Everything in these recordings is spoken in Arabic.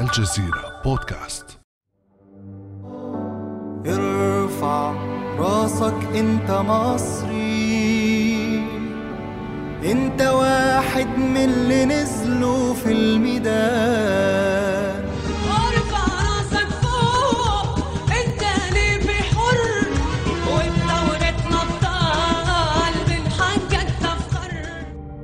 الجزيرة بودكاست. ارفع راسك انت مصري. انت واحد من اللي نزلوا في الميدان. ارفع راسك فوق انت ليبي حر وبثورتنا بطال من حقك تفخر.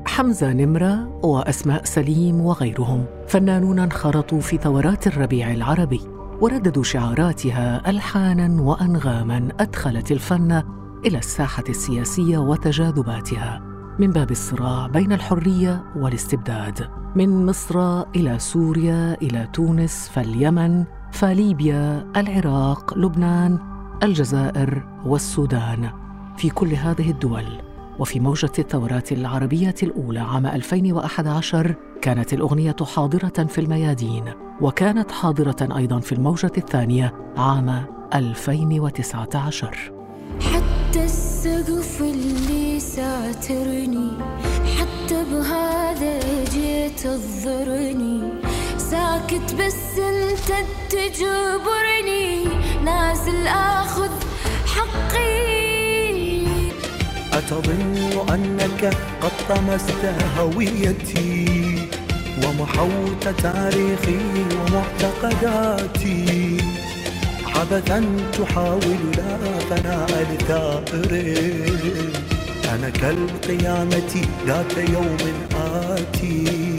حمزة نمرة وأسماء سليم وغيرهم. فنانون انخرطوا في ثورات الربيع العربي ورددوا شعاراتها ألحانا وأنغاما أدخلت الفن إلى الساحة السياسية وتجاذباتها من باب الصراع بين الحرية والاستبداد من مصر إلى سوريا إلى تونس فاليمن فليبيا العراق لبنان الجزائر والسودان. في كل هذه الدول وفي موجة الثورات العربية الأولى عام 2011 كانت الأغنية حاضرة في الميادين وكانت حاضرة أيضا في الموجة الثانية عام 2019 حتى السقف اللي ساترني حتى بهذا جيت تضرني ساكت بس انت تجبرني نازل آخذ حقي. أتظن أنك قد طمست هويتي ومحوت تاريخي ومعتقداتي. عبثا تحاول لا فناء لثائر أنا كالقيامة ذات يوم آتي.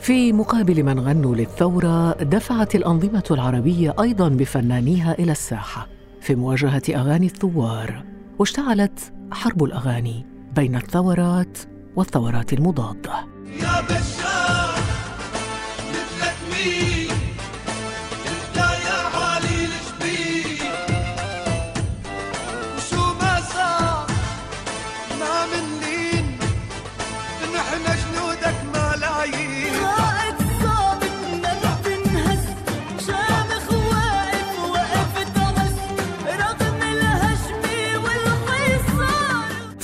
في مقابل من غنوا للثورة دفعت الأنظمة العربية أيضا بفنانيها إلى الساحة في مواجهة أغاني الثوار واشتعلت حرب الأغاني بين الثورات والثورات المضادة. يا بشار مثلك مين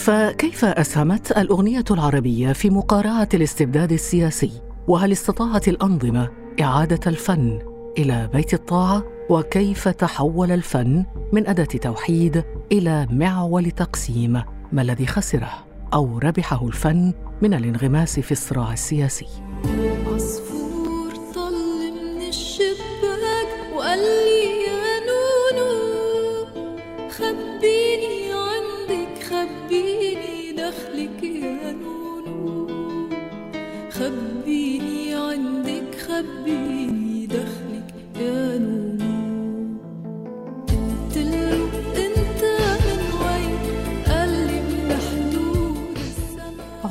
فكيف أسهمت الأغنية العربية في مقارعة الاستبداد السياسي؟ وهل استطاعت الأنظمة إعادة الفن إلى بيت الطاعة؟ وكيف تحول الفن من أداة توحيد إلى معول تقسيم؟ ما الذي خسره أو ربحه الفن من الانغماس في الصراع السياسي؟ عصفور طل من الشباك وقال لي يا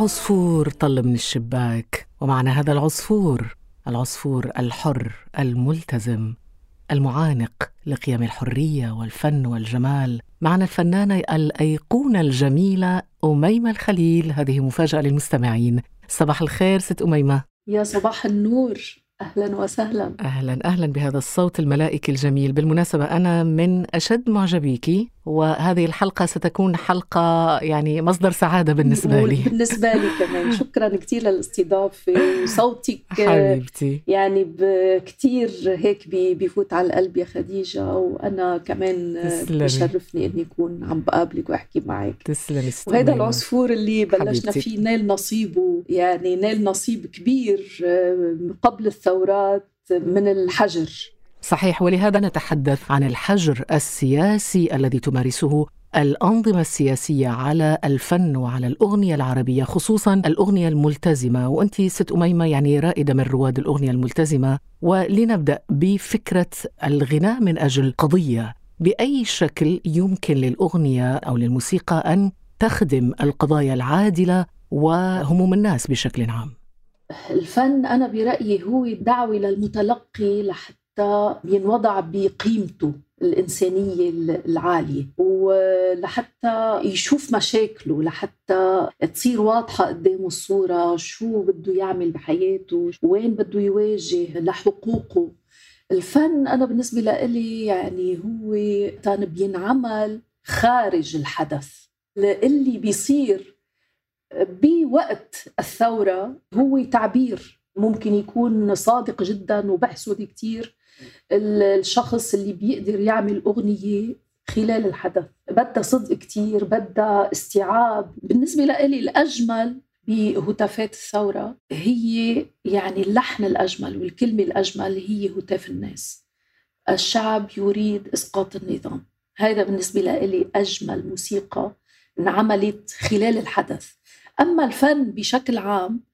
عصفور طل من الشباك ومعنى هذا العصفور العصفور الحر الملتزم المعانق لقيم الحرية والفن والجمال. معنا الفنانة الأيقونة الجميلة أميمة الخليل هذه مفاجأة للمستمعين. صباح الخير ست أميمة. يا صباح النور. أهلا وسهلا. أهلا أهلا بهذا الصوت الملائكي الجميل. بالمناسبة أنا من أشد معجبيك وهذه الحلقة ستكون حلقة يعني مصدر سعادة بالنسبة لي. بالنسبة لي كمان. شكرا كثير للاستضافة. وصوتك حبيبتي. يعني كثير هيك بي- بيفوت على القلب يا خديجة. وأنا كمان تسلمي. بشرفني إني أكون عم بقابلك وأحكي معك. تسلمي وهذا. العصفور اللي بلشنا حبيبتي. فيه نال نصيبه يعني نال نصيب كبير آه، قبل الثورات من الحجر. صحيح ولهذا نتحدث عن الحجر السياسي الذي تمارسه الأنظمة السياسية على الفن وعلى الأغنية العربية خصوصا الأغنية الملتزمة. وأنت ست أميمة يعني رائدة من رواد الأغنية الملتزمة. ولنبدأ بفكرة الغناء من أجل قضية. بأي شكل يمكن للأغنية أو للموسيقى أن تخدم القضايا العادلة وهموم الناس بشكل عام؟ الفن أنا برأيي هو دعوة للمتلقي لحتى ينوضع بقيمته الإنسانية العالية. ولحتى يشوف مشاكله لحتى تصير واضحة قدامه الصورة شو بده يعمل بحياته وين بده يواجه لحقوقه. الفن أنا بالنسبة لإلي يعني هو كان بينعمل خارج الحدث. اللي بيصير بوقت الثورة هو تعبير. ممكن يكون صادق جدا وبحسد كتير الشخص اللي بيقدر يعمل أغنية خلال الحدث. بدها صدق كتير بدها استيعاب. بالنسبة لإلي الأجمل بهتافات الثورة هي يعني اللحن الأجمل والكلمة الأجمل هي هتاف الناس. الشعب يريد إسقاط النظام. هذا بالنسبة لإلي أجمل موسيقى انعملت خلال الحدث. أما الفن بشكل عام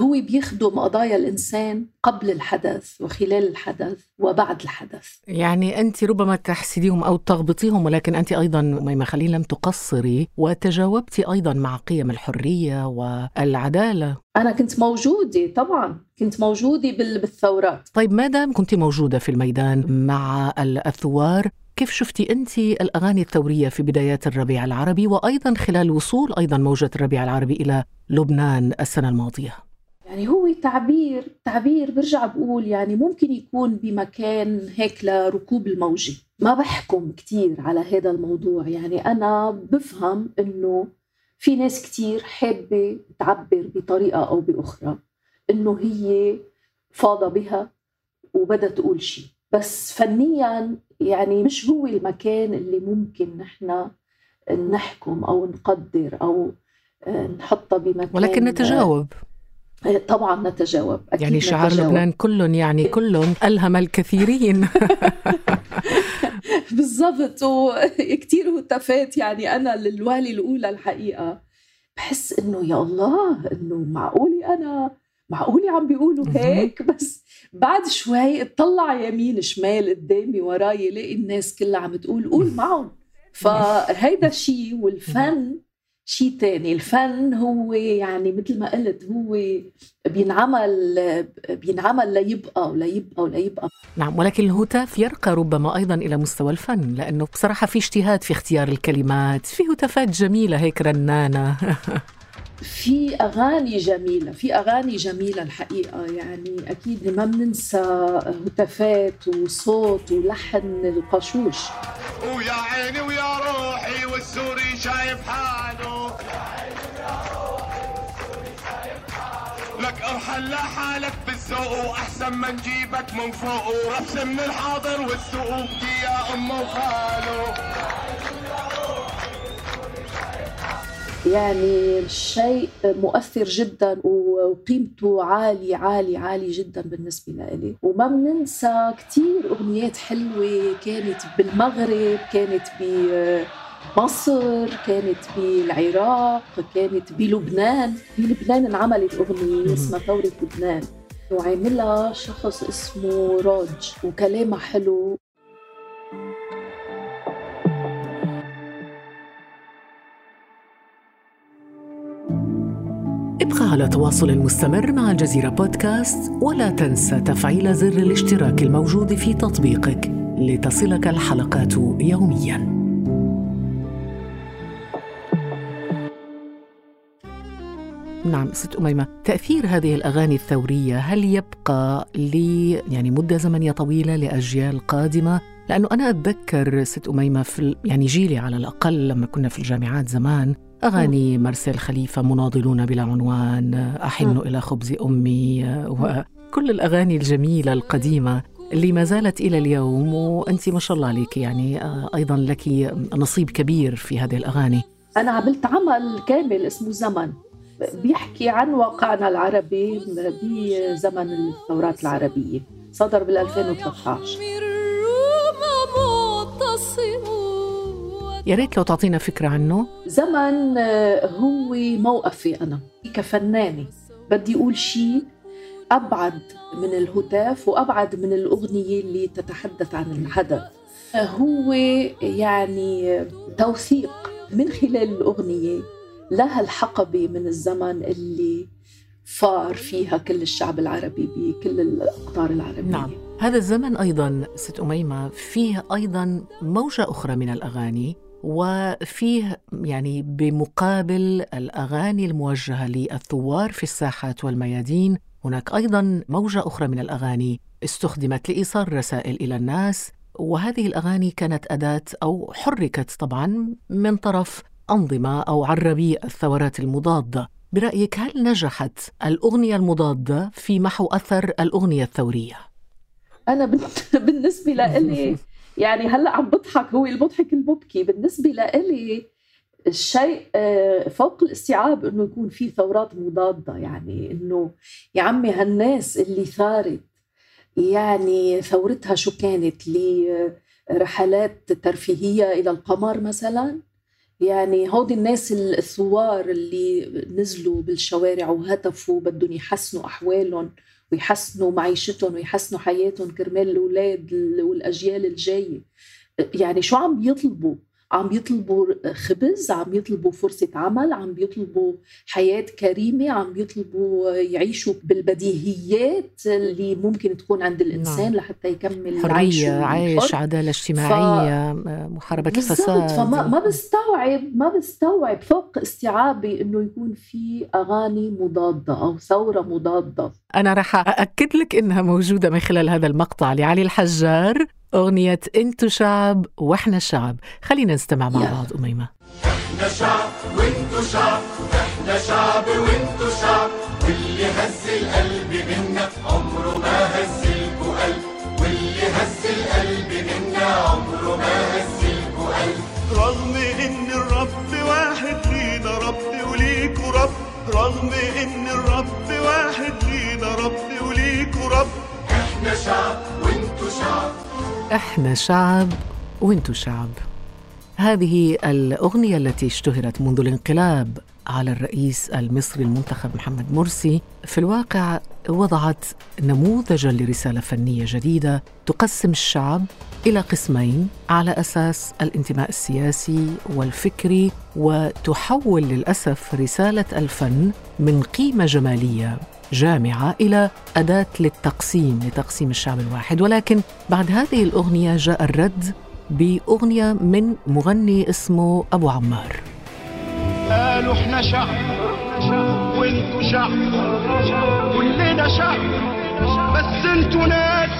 هو بيخدم قضايا الإنسان قبل الحدث وخلال الحدث وبعد الحدث. يعني أنت ربما تحسديهم أو تغبطيهم ولكن أنت أيضا ميمة خليل لم تقصري وتجاوبت أيضا مع قيم الحرية والعدالة. أنا كنت موجودة طبعا كنت موجودة بال- بالثورات. طيب ما دام كنت موجودة في الميدان مع الثوار كيف شفتي أنت الأغاني الثورية في بدايات الربيع العربي وأيضا خلال وصول أيضا موجة الربيع العربي إلى لبنان السنة الماضية؟ يعني هو تعبير تعبير برجع بقول يعني ممكن يكون بمكان هيك لركوب الموجة. ما بحكم كتير على هذا الموضوع. يعني أنا بفهم إنه في ناس كتير حابة تعبر بطريقة أو بأخرى إنه هي فاضة بها وبدها تقول شيء بس فنيا يعني مش هو المكان اللي ممكن نحن نحكم أو نقدر أو نحطها بمكان ولكن نتجاوب. طبعا نتجاوب أكيد يعني شعار نتجاوب. لبنان كل يعني كل ألهم الكثيرين. بالضبط وكتير هتافات يعني أنا للوالي الأولى الحقيقة. بحس إنه يا الله إنه معقولي أنا معقولي عم بيقولوا. هيك؟ بس بعد شوي اطلع يمين شمال قدامي وراي لاقي الناس كلها عم تقول قول معهم. فهيدا شيء والفن شيء تاني. الفن هو يعني مثل ما قلت هو بينعمل بينعمل ليبقى وليبقى وليبقى نعم ولكن الهتاف يرقى ربما أيضا إلى مستوى الفن لأنه بصراحة في اجتهاد في اختيار الكلمات في هتافات جميلة هيك رنانة. في أغاني جميلة في أغاني جميلة الحقيقة. يعني أكيد ما بننسى هتافات وصوت ولحن القشوش. ويا عيني ويا روحي والسوري شايف حاله. لك أرحل لحالك بالذوق وأحسن ما نجيبك من فوق. وربس من الحاضر والسوق يا أمه وخاله. يعني شيء مؤثر جدا وقيمته عالية عالية عالية جدا بالنسبة لإلي. وما بننسى كتير أغنيات حلوة كانت بالمغرب كانت بمصر كانت بالعراق كانت بلبنان. بلبنان انعملت أغنية اسمها ثورة لبنان. وعاملها شخص اسمه روج وكلامها حلو. ابقى على تواصل مستمر مع الجزيرة بودكاست ولا تنسى تفعيل زر الاشتراك الموجود في تطبيقك لتصلك الحلقات يومياً. نعم ست أميمة تأثير هذه الأغاني الثورية هل يبقى لي يعني مدة زمنية طويلة لأجيال قادمة لأنه أنا أتذكر ست أميمة في يعني جيلي على الأقل لما كنا في الجامعات زمان أغاني مارسيل خليفة مناضلون بلا عنوان أحن مم. إلى خبز أمي وكل الأغاني الجميلة القديمة اللي ما زالت إلى اليوم وأنت ما شاء الله عليك يعني آه، أيضا لك نصيب كبير في هذه الأغاني. أنا عملت عمل كامل اسمه زمن. بيحكي عن واقعنا العربي بزمن الثورات العربية صدر بال 2013 يا ريت لو تعطينا فكرة عنه. زمن آه، هو موقفي أنا. كفنانة بدي أقول شيء. أبعد من الهتاف وأبعد من الأغنية اللي تتحدث عن الحدث آه، هو يعني توثيق من خلال الأغنية لها الحقبة من الزمن اللي فار فيها كل الشعب العربي بكل الأقطار العربية. نعم. هذا الزمن أيضا ست أميمة فيه أيضا موجة أخرى من الأغاني. وفيه يعني بمقابل الأغاني الموجهة للثوار في الساحات والميادين هناك أيضا موجة أخرى من الأغاني استخدمت لإيصال رسائل إلى الناس وهذه الأغاني كانت أداة أو حركت طبعا من طرف أنظمة أو عربي الثورات المضادة برأيك هل نجحت الأغنية المضادة في محو أثر الأغنية الثورية؟ أنا بالنسبة لإلي يعني هلا عم بضحك هو المضحك المبكي بالنسبة لإلي الشيء آه، فوق الاستيعاب إنه يكون في ثورات مضادة. يعني إنه يا عمي هالناس اللي ثارت يعني ثورتها شو كانت؟ لرحلات ترفيهية إلى القمر مثلا؟ يعني هودي الناس الثوار اللي نزلوا بالشوارع وهتفوا بدهم يحسنوا أحوالهم ويحسنوا معيشتهم ويحسنوا حياتهم كرمال الأولاد والأجيال الجاية. يعني شو عم بيطلبوا؟ عم بيطلبوا خبز عم بيطلبوا فرصة عمل عم بيطلبوا حياة كريمة عم بيطلبوا يعيشوا بالبديهيات اللي ممكن تكون عند الإنسان نعم. لحتى يكمل حرية عيش. عدالة اجتماعية محاربة بالضبط الفساد فما ما بستوعب ما بستوعب فوق استيعابي إنه يكون في أغاني مضادة أو ثورة مضادة أنا رح أأكد لك إنها موجودة من خلال هذا المقطع لعلي الحجار أغنية أنتو شعب وإحنا شعب. خلينا نستمع مع. بعض أميمة. إحنا شعب وإنتو شعب إحنا شعب وإنتو شعب. واللي هز القلب منا عمره ما هزلكوا قلب واللي هز القلب منا عمره ما هزلكوا قلب رغم إن الرب واحد لينا رب وليكوا رب رغم إن الرب واحد لينا رب وليكوا رب إحنا شعب وإنتو شعب. إحنا شعب وإنتو شعب. هذه الأغنية التي اشتهرت منذ الانقلاب على الرئيس المصري المنتخب محمد مرسي. في الواقع وضعت نموذجا لرسالة فنية جديدة تقسم الشعب إلى قسمين على أساس الانتماء السياسي والفكري وتحول للأسف رسالة الفن من قيمة جمالية جامعة إلى أداة للتقسيم لتقسيم الشعب الواحد. ولكن بعد هذه الأغنية جاء الرد بأغنية من مغني اسمه أبو عمار. قالوا إحنا شعب وانتو شعب كلنا شعب بس انتو ناس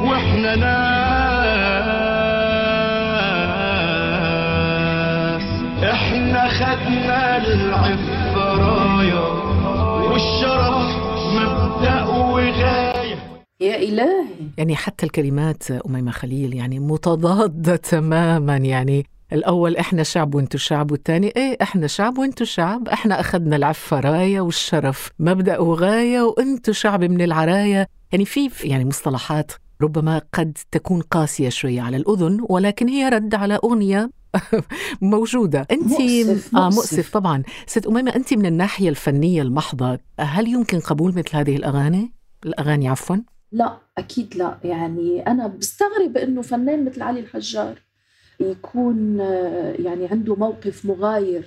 وإحنا ناس. إحنا خدنا العفة راية والشرف مبدأ وغاية. يا إلهي. يعني حتى الكلمات أميمة خليل يعني متضادة تماما. يعني الأول إحنا شعب وإنتو شعب والثاني إيه إحنا شعب وإنتو شعب. إحنا أخذنا العفة راية والشرف مبدأ وغاية وإنتو شعب من العراية. يعني في يعني مصطلحات ربما قد تكون قاسية شوية على الأذن ولكن هي رد على أغنية موجودة. أنت مؤسف، آه مؤسف. طبعا. ست أميمة أنت من الناحية الفنية المحضة. هل يمكن قبول مثل هذه الأغاني؟ الأغاني عفواً. لا أكيد لا. يعني أنا بستغرب إنه فنان مثل علي الحجار يكون آه، يعني عنده موقف مغاير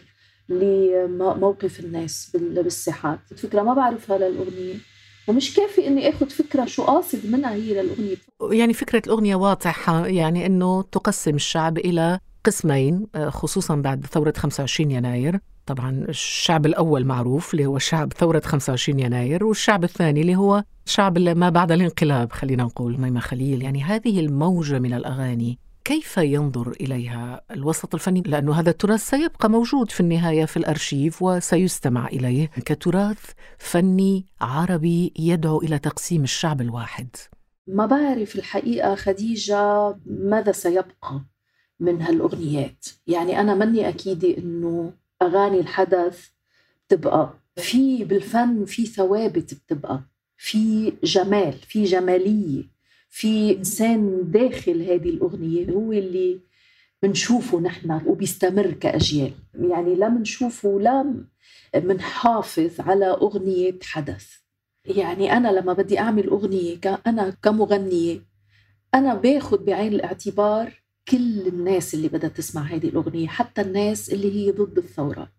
لموقف الناس بال- بالساحات. الفكرة ما بعرفها للأغنية. ومش كافي إني آخذ فكرة شو قاصد منها هي للأغنية. يعني فكرة الأغنية واضحة يعني أنه تقسم الشعب إلى قسمين آه، خصوصا بعد ثورة 25 يناير. طبعا الشعب الأول معروف اللي هو شعب ثورة 25 يناير والشعب الثاني اللي هو شعب ما بعد الانقلاب خلينا نقول ميمة خليل. يعني هذه الموجة من الأغاني. كيف ينظر إليها الوسط الفني؟ لأنه هذا التراث سيبقى موجود في النهاية في الأرشيف وسيستمع إليه كتراث فني عربي يدعو إلى تقسيم الشعب الواحد. ما بعرف الحقيقة خديجة ماذا سيبقى من هالأغنيات. يعني أنا مني أكيدة أنه أغاني الحدث بتبقى في بالفن في ثوابت بتبقى في جمال في جمالية. في إنسان داخل هذه الأغنية هو اللي بنشوفه نحن وبيستمر كأجيال. يعني لا بنشوفه لا بنحافظ على أغنية حدث. يعني أنا لما بدي أعمل أغنية ك- أنا كمغنية أنا باخد بعين الاعتبار كل الناس اللي بدها تسمع هذه الأغنية حتى الناس اللي هي ضد الثورات.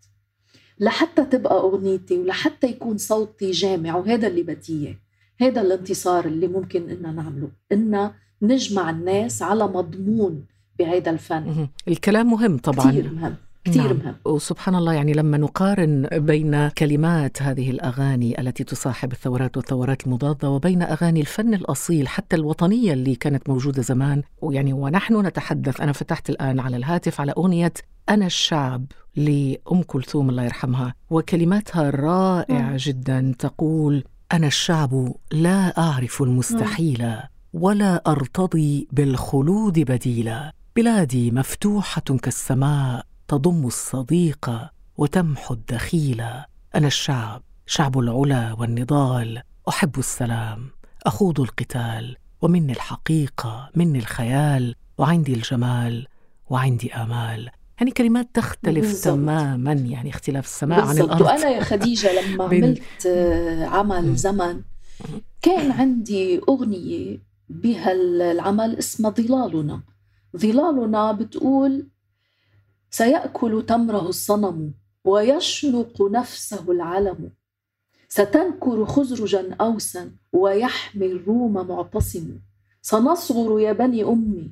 لحتى تبقى أغنيتي ولحتى يكون صوتي جامع وهذا اللي بدي إياه. هذا الانتصار اللي ممكن إننا نعمله إن نجمع الناس على مضمون بهذا الفن. الكلام مهم طبعا كثير مهم كثير نعم. مهم وسبحان الله يعني لما نقارن بين كلمات هذه الأغاني التي تصاحب الثورات والثورات المضادة وبين أغاني الفن الأصيل حتى الوطنية اللي كانت موجودة زمان ويعني ونحن نتحدث أنا فتحت الآن على الهاتف على أغنية أنا الشعب لأم كلثوم الله يرحمها وكلماتها رائعة مم. جدا تقول أنا الشعب لا أعرف المستحيل ولا أرتضي بالخلود بديلا. بلادي مفتوحة كالسماء تضم الصديق وتمحو الدخيل. أنا الشعب شعب العلا والنضال أحب السلام أخوض القتال ومني الحقيقة مني الخيال وعندي الجمال وعندي آمال. يعني كلمات تختلف بالضبط. تماما يعني اختلاف السماء عن بالضبط. الأرض وأنا يا خديجة لما عملت آه، عمل زمن كان عندي أغنية بها العمل اسمها ظلالنا. ظلالنا بتقول سيأكل تمره الصنم ويشنق نفسه العلم. ستنكر خزرجا أوسا ويحمي الروم معتصم. سنصغر يا بني أمي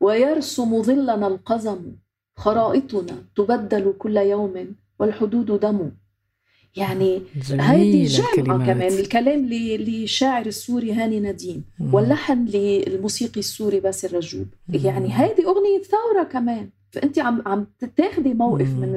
ويرسم ظلنا القزم. خرائطنا تبدل كل يوم والحدود دم يعني هذه جامعة. كمان الكلام للشاعر السوري هاني نديم. واللحن للموسيقي السوري باسل رجوب. يعني هذه أغنية ثورة كمان فأنت عم عم تاخدي موقف مم. من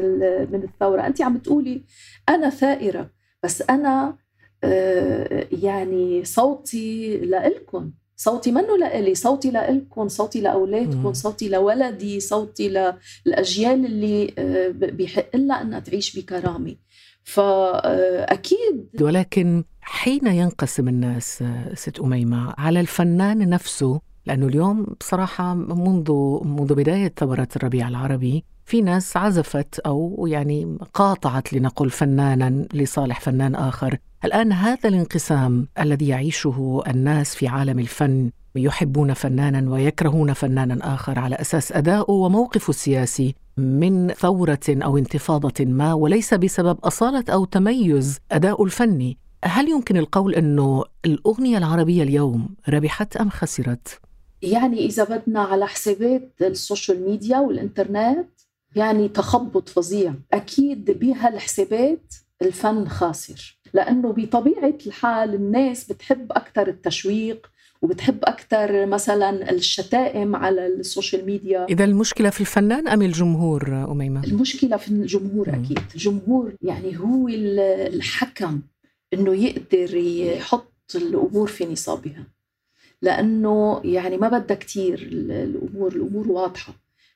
من الثورة أنت عم تقولي أنا ثائرة بس أنا آه، يعني صوتي لإلكم صوتي منه لإلي صوتي لإلكم صوتي لأولادكم. صوتي لولدي صوتي للأجيال اللي آه، بيحق لها أنها تعيش بكرامة فأكيد ولكن حين ينقسم الناس ست أميمة على الفنان نفسه لأنه اليوم بصراحة منذ منذ بداية ثورات الربيع العربي في ناس عزفت أو يعني قاطعت لنقل فنانا لصالح فنان آخر الآن هذا الانقسام الذي يعيشه الناس في عالم الفن يحبون فنانا ويكرهون فنانا آخر على أساس أداؤه وموقفه السياسي من ثورة أو انتفاضة ما وليس بسبب أصالة أو تميز أداؤه الفني هل يمكن القول أنه الأغنية العربية اليوم ربحت أم خسرت؟ يعني إذا بدنا على حسابات ال social media والإنترنت يعني تخبط فظيع. أكيد بهالحسابات الفن خاسر. لأنه بطبيعة الحال الناس بتحب أكثر التشويق وبتحب أكثر مثلا الشتائم على ال social media إذا المشكلة في الفنان أم الجمهور أميمة؟ المشكلة في الجمهور. أكيد الجمهور يعني هو ال- الحكم إنه يقدر يحط الأمور في نصابها لأنه يعني ما بدها كتير ال- الأمور الأمور واضحة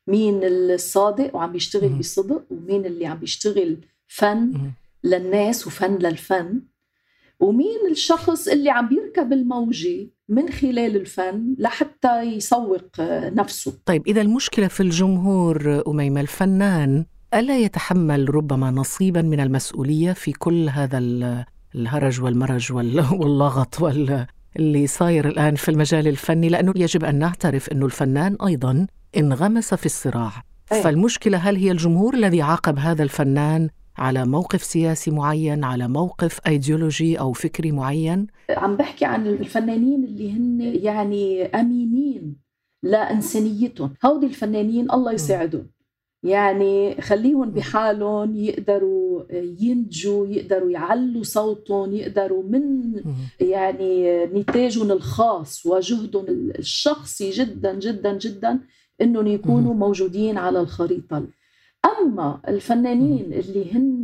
مين الصادق وعم بيشتغل. بصدق ومين اللي عم بيشتغل فن. للناس وفن للفن. ومين الشخص اللي عم بيركب الموجة من خلال الفن لحتى يسوق نفسه؟ طيب إذا المشكلة في الجمهور أميمة الفنان ألا يتحمل ربما نصيبا من المسؤولية في كل هذا ال- الهرج والمرج وال- واللغط وال اللي صاير الآن في المجال الفني؟ لأنه يجب أن نعترف أنه الفنان أيضا انغمس في الصراع. أيه. فالمشكلة هل هي الجمهور الذي عاقب هذا الفنان على موقف سياسي معين على موقف أيديولوجي أو فكري معين؟ عم بحكي عن الفنانين اللي هن يعني أمينين لإنسانيتهم. هودي الفنانين الله يساعدهم. يعني خليهم بحالهم يقدروا ينتجوا يقدروا يعلوا صوتهم يقدروا من يعني نتاجهم الخاص وجهدهم الشخصي جدا جدا جدا إنهم يكونوا موجودين على الخريطة. أما الفنانين اللي هن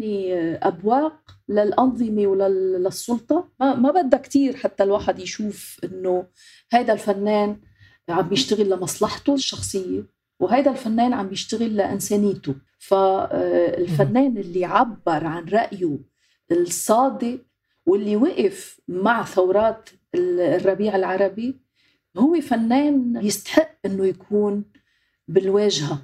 أبواق للانظمه وللسلطه ما, ما بدها كتير حتى الواحد يشوف إنه هذا الفنان عم بيشتغل لمصلحته الشخصية وهذا الفنان عم بيشتغل لإنسانيته. فالفنان اللي عبر عن رأيه الصادق واللي وقف مع ثورات الربيع العربي هو فنان يستحق إنه يكون بالواجهة.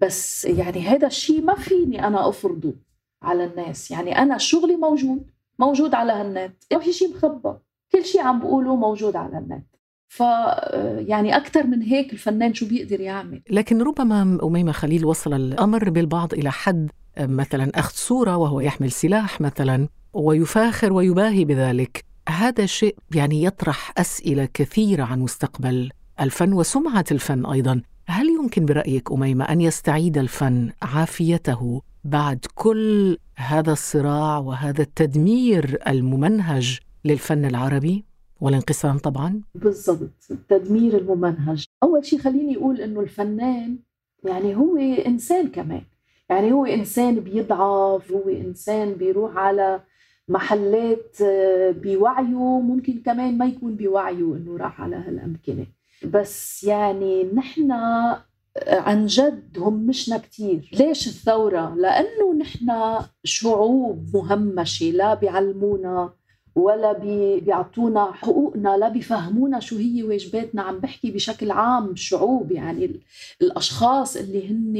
بس يعني هذا الشيء ما فيني أنا أفرضه على الناس. يعني أنا شغلي موجود موجود على هالنت. ما في شيء مخبى كل شيء عم بقوله موجود على النت. ف يعني أكثر من هيك الفنان شو بيقدر يعمل؟ لكن ربما أميمة خليل وصل الأمر بالبعض إلى حد مثلا أخذ صورة وهو يحمل سلاح مثلا ويفاخر ويباهي بذلك. هذا شيء يعني يطرح أسئلة كثيرة عن مستقبل الفن وسمعة الفن أيضا. هل يمكن برأيك أميمة أن يستعيد الفن عافيته بعد كل هذا الصراع وهذا التدمير الممنهج للفن العربي والانقسام طبعا؟ بالضبط التدمير الممنهج. أول شيء خليني أقول إنه الفنان يعني هو إنسان كمان. يعني هو إنسان بيضعف هو إنسان بيروح على محلات آه، بوعيه ممكن كمان ما يكون بوعيه إنه راح على هالأمكنة. بس يعني نحن عن جد همشنا كتير ليش الثورة؟ لأنه نحن شعوب مهمشة لا بيعلمونا ولا بي- بيعطونا حقوقنا لا بيفهمونا شو هي واجباتنا. عم بحكي بشكل عام الشعوب يعني ال- الأشخاص اللي هن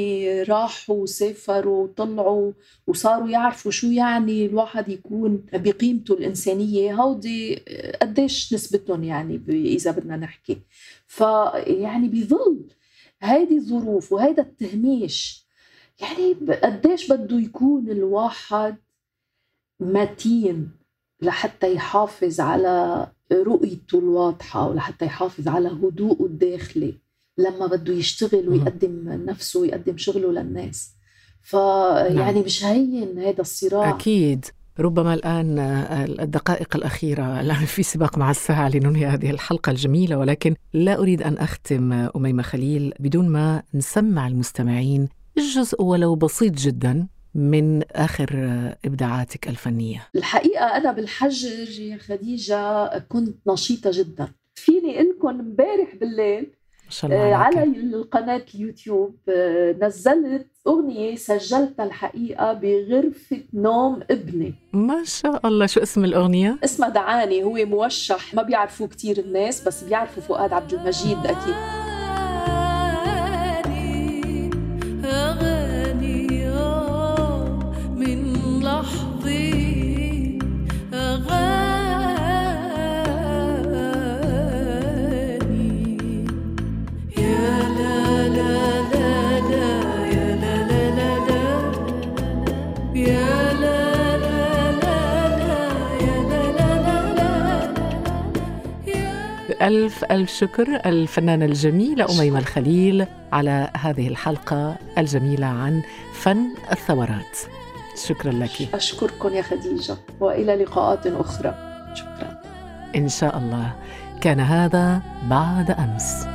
راحوا وسافروا وطلعوا وصاروا يعرفوا شو يعني الواحد يكون بقيمته الإنسانية. هودي قديش نسبتهم يعني إذا بدنا نحكي. فيعني بظل هيدي الظروف وهيدا التهميش يعني قديش بده يكون الواحد متين لحتى يحافظ على رؤيته الواضحة ولحتى يحافظ على هدوءه الداخلي. لما بده يشتغل ويقدم نفسه ويقدم شغله للناس. فيعني مش هين هذا الصراع. أكيد. ربما الآن الدقائق الأخيرة الآن في سباق مع الساعة لننهي هذه الحلقة الجميلة ولكن لا أريد أن أختم أميمة خليل بدون ما نسمع المستمعين جزء ولو بسيط جدا من آخر إبداعاتك الفنية؟ الحقيقة أنا بالحجر يا خديجة كنت نشيطة جدا. فيني لكم امبارح بالليل الله آه،. على القناة اليوتيوب آه، نزلت أغنية سجلتها الحقيقة بغرفة نوم ابني. ما شاء الله. شو اسم الأغنية؟ اسمها دعاني. هو موشح. ما بيعرفوه كتير الناس بس بيعرفوا فؤاد عبد المجيد أكيد. ألف ألف شكر الفنانة الجميلة أميمة الخليل على هذه الحلقة الجميلة عن فن الثورات. شكرا لك. أشكركم يا خديجة وإلى لقاءات أخرى. شكرا. إن شاء الله. كان هذا بعد أمس.